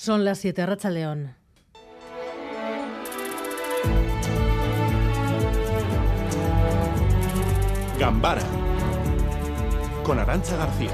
Son las 7, Racha León. Gambara con Arancha García.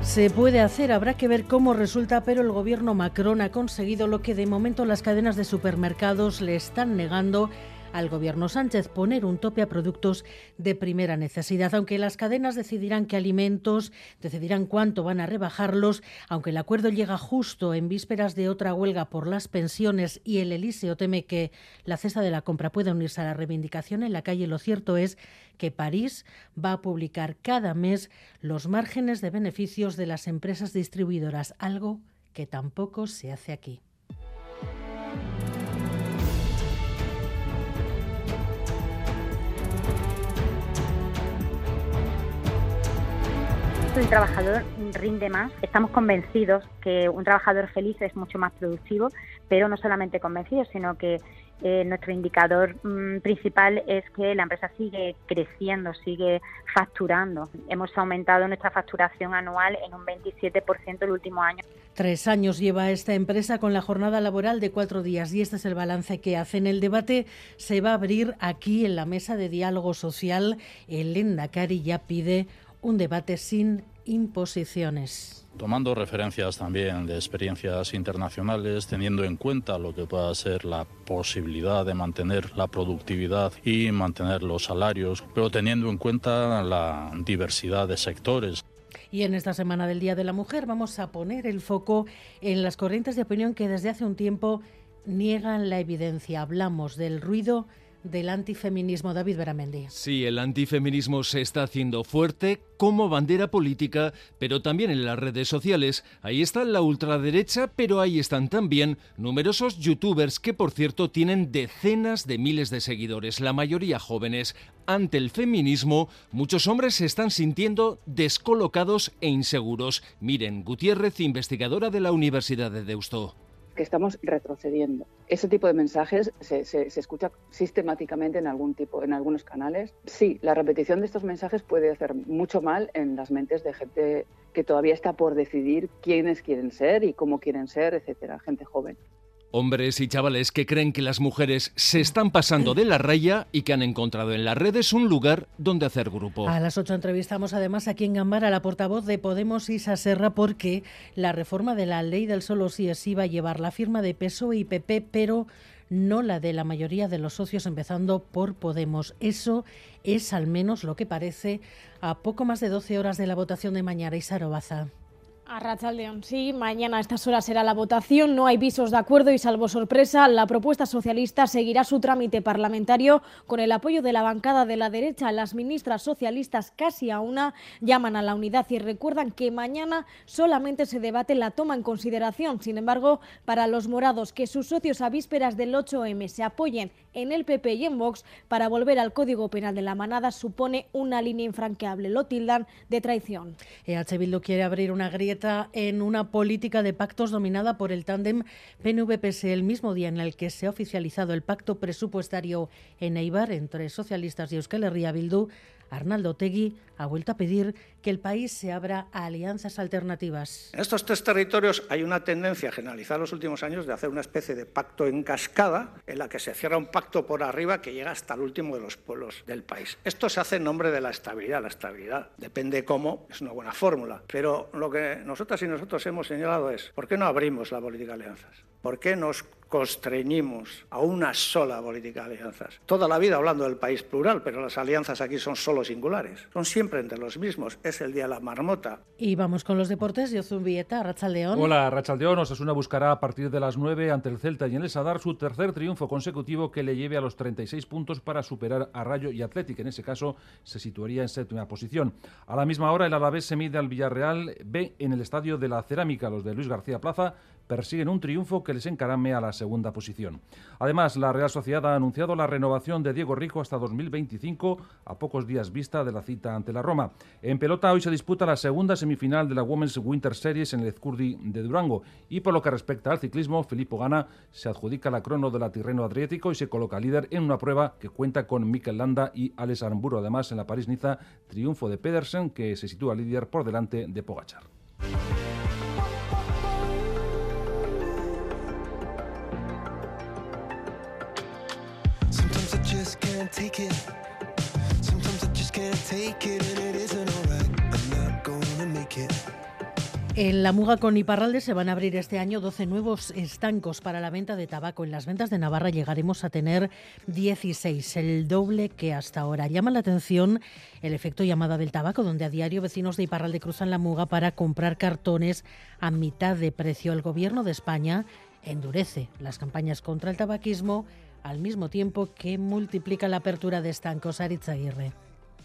Se puede hacer, habrá que ver cómo resulta, pero el gobierno Macron ha conseguido lo que de momento las cadenas de supermercados le están negando al gobierno Sánchez poner un tope a productos de primera necesidad. Aunque las cadenas decidirán qué alimentos, decidirán cuánto van a rebajarlos, aunque el acuerdo llega justo en vísperas de otra huelga por las pensiones y el Elíseo teme que la cesta de la compra pueda unirse a la reivindicación en la calle, lo cierto es que París va a publicar cada mes los márgenes de beneficios de las empresas distribuidoras, algo que tampoco se hace aquí. El trabajador rinde más. Estamos convencidos que un trabajador feliz es mucho más productivo, pero no solamente convencidos, sino que eh, nuestro indicador mm, principal es que la empresa sigue creciendo, sigue facturando. Hemos aumentado nuestra facturación anual en un 27% el último año. Tres años lleva esta empresa con la jornada laboral de cuatro días y este es el balance que hace. En el debate se va a abrir aquí en la mesa de diálogo social. El Endacari ya pide un debate sin imposiciones. Tomando referencias también de experiencias internacionales, teniendo en cuenta lo que pueda ser la posibilidad de mantener la productividad y mantener los salarios, pero teniendo en cuenta la diversidad de sectores. Y en esta Semana del Día de la Mujer vamos a poner el foco en las corrientes de opinión que desde hace un tiempo niegan la evidencia. Hablamos del ruido del antifeminismo. David Beramendi. Sí, el antifeminismo se está haciendo fuerte como bandera política, pero también en las redes sociales. Ahí está la ultraderecha, pero ahí están también numerosos youtubers que, por cierto, tienen decenas de miles de seguidores, la mayoría jóvenes. Ante el feminismo, muchos hombres se están sintiendo descolocados e inseguros. Miren, Gutiérrez, investigadora de la Universidad de Deusto que estamos retrocediendo. Ese tipo de mensajes se, se, escucha sistemáticamente en algún tipo, en algunos canales. Sí, la repetición de estos mensajes puede hacer mucho mal en las mentes de gente que todavía está por decidir quiénes quieren ser y cómo quieren ser, etcétera, gente joven. Hombres y chavales que creen que las mujeres se están pasando de la raya y que han encontrado en las redes un lugar donde hacer grupo. A las 8 entrevistamos además aquí en Gambara la portavoz de Podemos, Isa Serra, porque la reforma de la ley del solo sí es sí va a llevar la firma de PSOE y PP, pero no la de la mayoría de los socios, empezando por Podemos. Eso es al menos lo que parece a poco más de 12 horas de la votación de mañana. Isa Robaza. A León, sí, mañana a estas horas será la votación, no hay visos de acuerdo y salvo sorpresa, la propuesta socialista seguirá su trámite parlamentario con el apoyo de la bancada de la derecha. Las ministras socialistas casi a una llaman a la unidad y recuerdan que mañana solamente se debate la toma en consideración. Sin embargo, para los morados, que sus socios a vísperas del 8M se apoyen en el PP y en Vox para volver al Código Penal de la Manada supone una línea infranqueable. Lo tildan de traición. EH Bildu quiere abrir una grieta en una política de pactos dominada por el tándem PNV-PS el mismo día en el que se ha oficializado el pacto presupuestario en Eibar entre socialistas y Euskal Herria Bildu. Arnaldo Tegui ha vuelto a pedir que el país se abra a alianzas alternativas. En estos tres territorios hay una tendencia generalizada en los últimos años de hacer una especie de pacto en cascada en la que se cierra un pacto por arriba que llega hasta el último de los pueblos del país. Esto se hace en nombre de la estabilidad. La estabilidad depende cómo, es una buena fórmula. Pero lo que nosotras y nosotros hemos señalado es, ¿por qué no abrimos la política de alianzas? ¿Por qué nos constreñimos a una sola política de alianzas? Toda la vida hablando del país plural, pero las alianzas aquí son solo singulares. Son siempre entre los mismos. Es el día de la marmota. Y vamos con los deportes. Yo Vieta, Rachaldeón. Hola, Rachaldeón. Osasuna buscará a partir de las 9 ante el Celta y en el Sadar su tercer triunfo consecutivo que le lleve a los 36 puntos para superar a Rayo y Atlético. En ese caso se situaría en séptima posición. A la misma hora el Alavés se mide al Villarreal B en el estadio de la Cerámica. Los de Luis García Plaza persiguen un triunfo que les encarame a la segunda posición. Además, la Real Sociedad ha anunciado la renovación de Diego Rico hasta 2025, a pocos días vista de la cita ante la Roma. En pelota hoy se disputa la segunda semifinal de la Women's Winter Series en el Ezcurdi de Durango y por lo que respecta al ciclismo, Filippo Gana se adjudica la crono de la Tirreno Adriático y se coloca líder en una prueba que cuenta con Mikel Landa y Alex Aramburu. Además, en la París-Niza, triunfo de Pedersen que se sitúa líder por delante de Pogachar. Can't. En la Muga con Iparralde se van a abrir este año 12 nuevos estancos para la venta de tabaco. En las ventas de Navarra llegaremos a tener 16, el doble que hasta ahora. Llama la atención el efecto llamada del tabaco, donde a diario vecinos de Iparralde cruzan la Muga para comprar cartones a mitad de precio. El Gobierno de España endurece las campañas contra el tabaquismo al mismo tiempo que multiplica la apertura de estancos. Aritz Aguirre.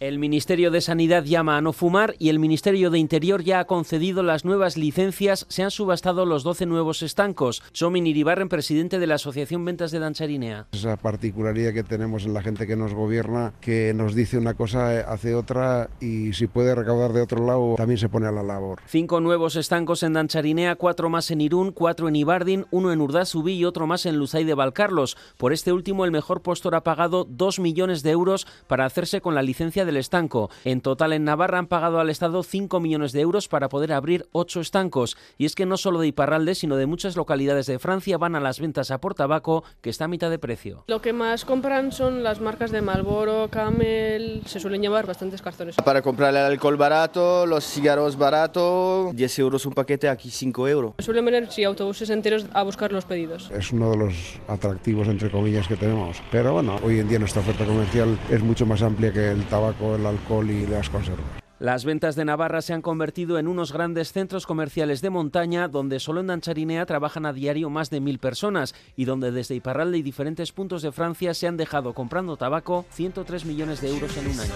El Ministerio de Sanidad llama a no fumar y el Ministerio de Interior ya ha concedido las nuevas licencias. Se han subastado los 12 nuevos estancos. Somin Iribarren, presidente de la Asociación Ventas de Dancharinea. Esa particularidad que tenemos en la gente que nos gobierna, que nos dice una cosa, hace otra y si puede recaudar de otro lado, también se pone a la labor. Cinco nuevos estancos en Dancharinea, cuatro más en Irún, cuatro en Ibardin, uno en Urdazubí y otro más en Luzay de Valcarlos. Por este último, el mejor postor ha pagado dos millones de euros para hacerse con la licencia del estanco. En total, en Navarra han pagado al Estado 5 millones de euros para poder abrir ocho estancos. Y es que no solo de Iparralde, sino de muchas localidades de Francia van a las ventas a por tabaco, que está a mitad de precio. Lo que más compran son las marcas de Marlboro, Camel, se suelen llevar bastantes cartones. Para comprar el alcohol barato, los cigarros barato, 10 euros un paquete, aquí 5 euros. Suelen venir sí, autobuses enteros a buscar los pedidos. Es uno de los atractivos, entre comillas, que tenemos. Pero bueno, hoy en día nuestra oferta comercial es mucho más amplia que el tabaco, el alcohol y las conservas. Las ventas de Navarra se han convertido en unos grandes centros comerciales de montaña donde solo en Dancharinea trabajan a diario más de mil personas y donde desde Iparralde y diferentes puntos de Francia se han dejado comprando tabaco 103 millones de euros en un año.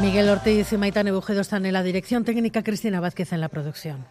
Miguel Ortiz y Maitán Bujedo están en la dirección técnica, Cristina Vázquez en la producción.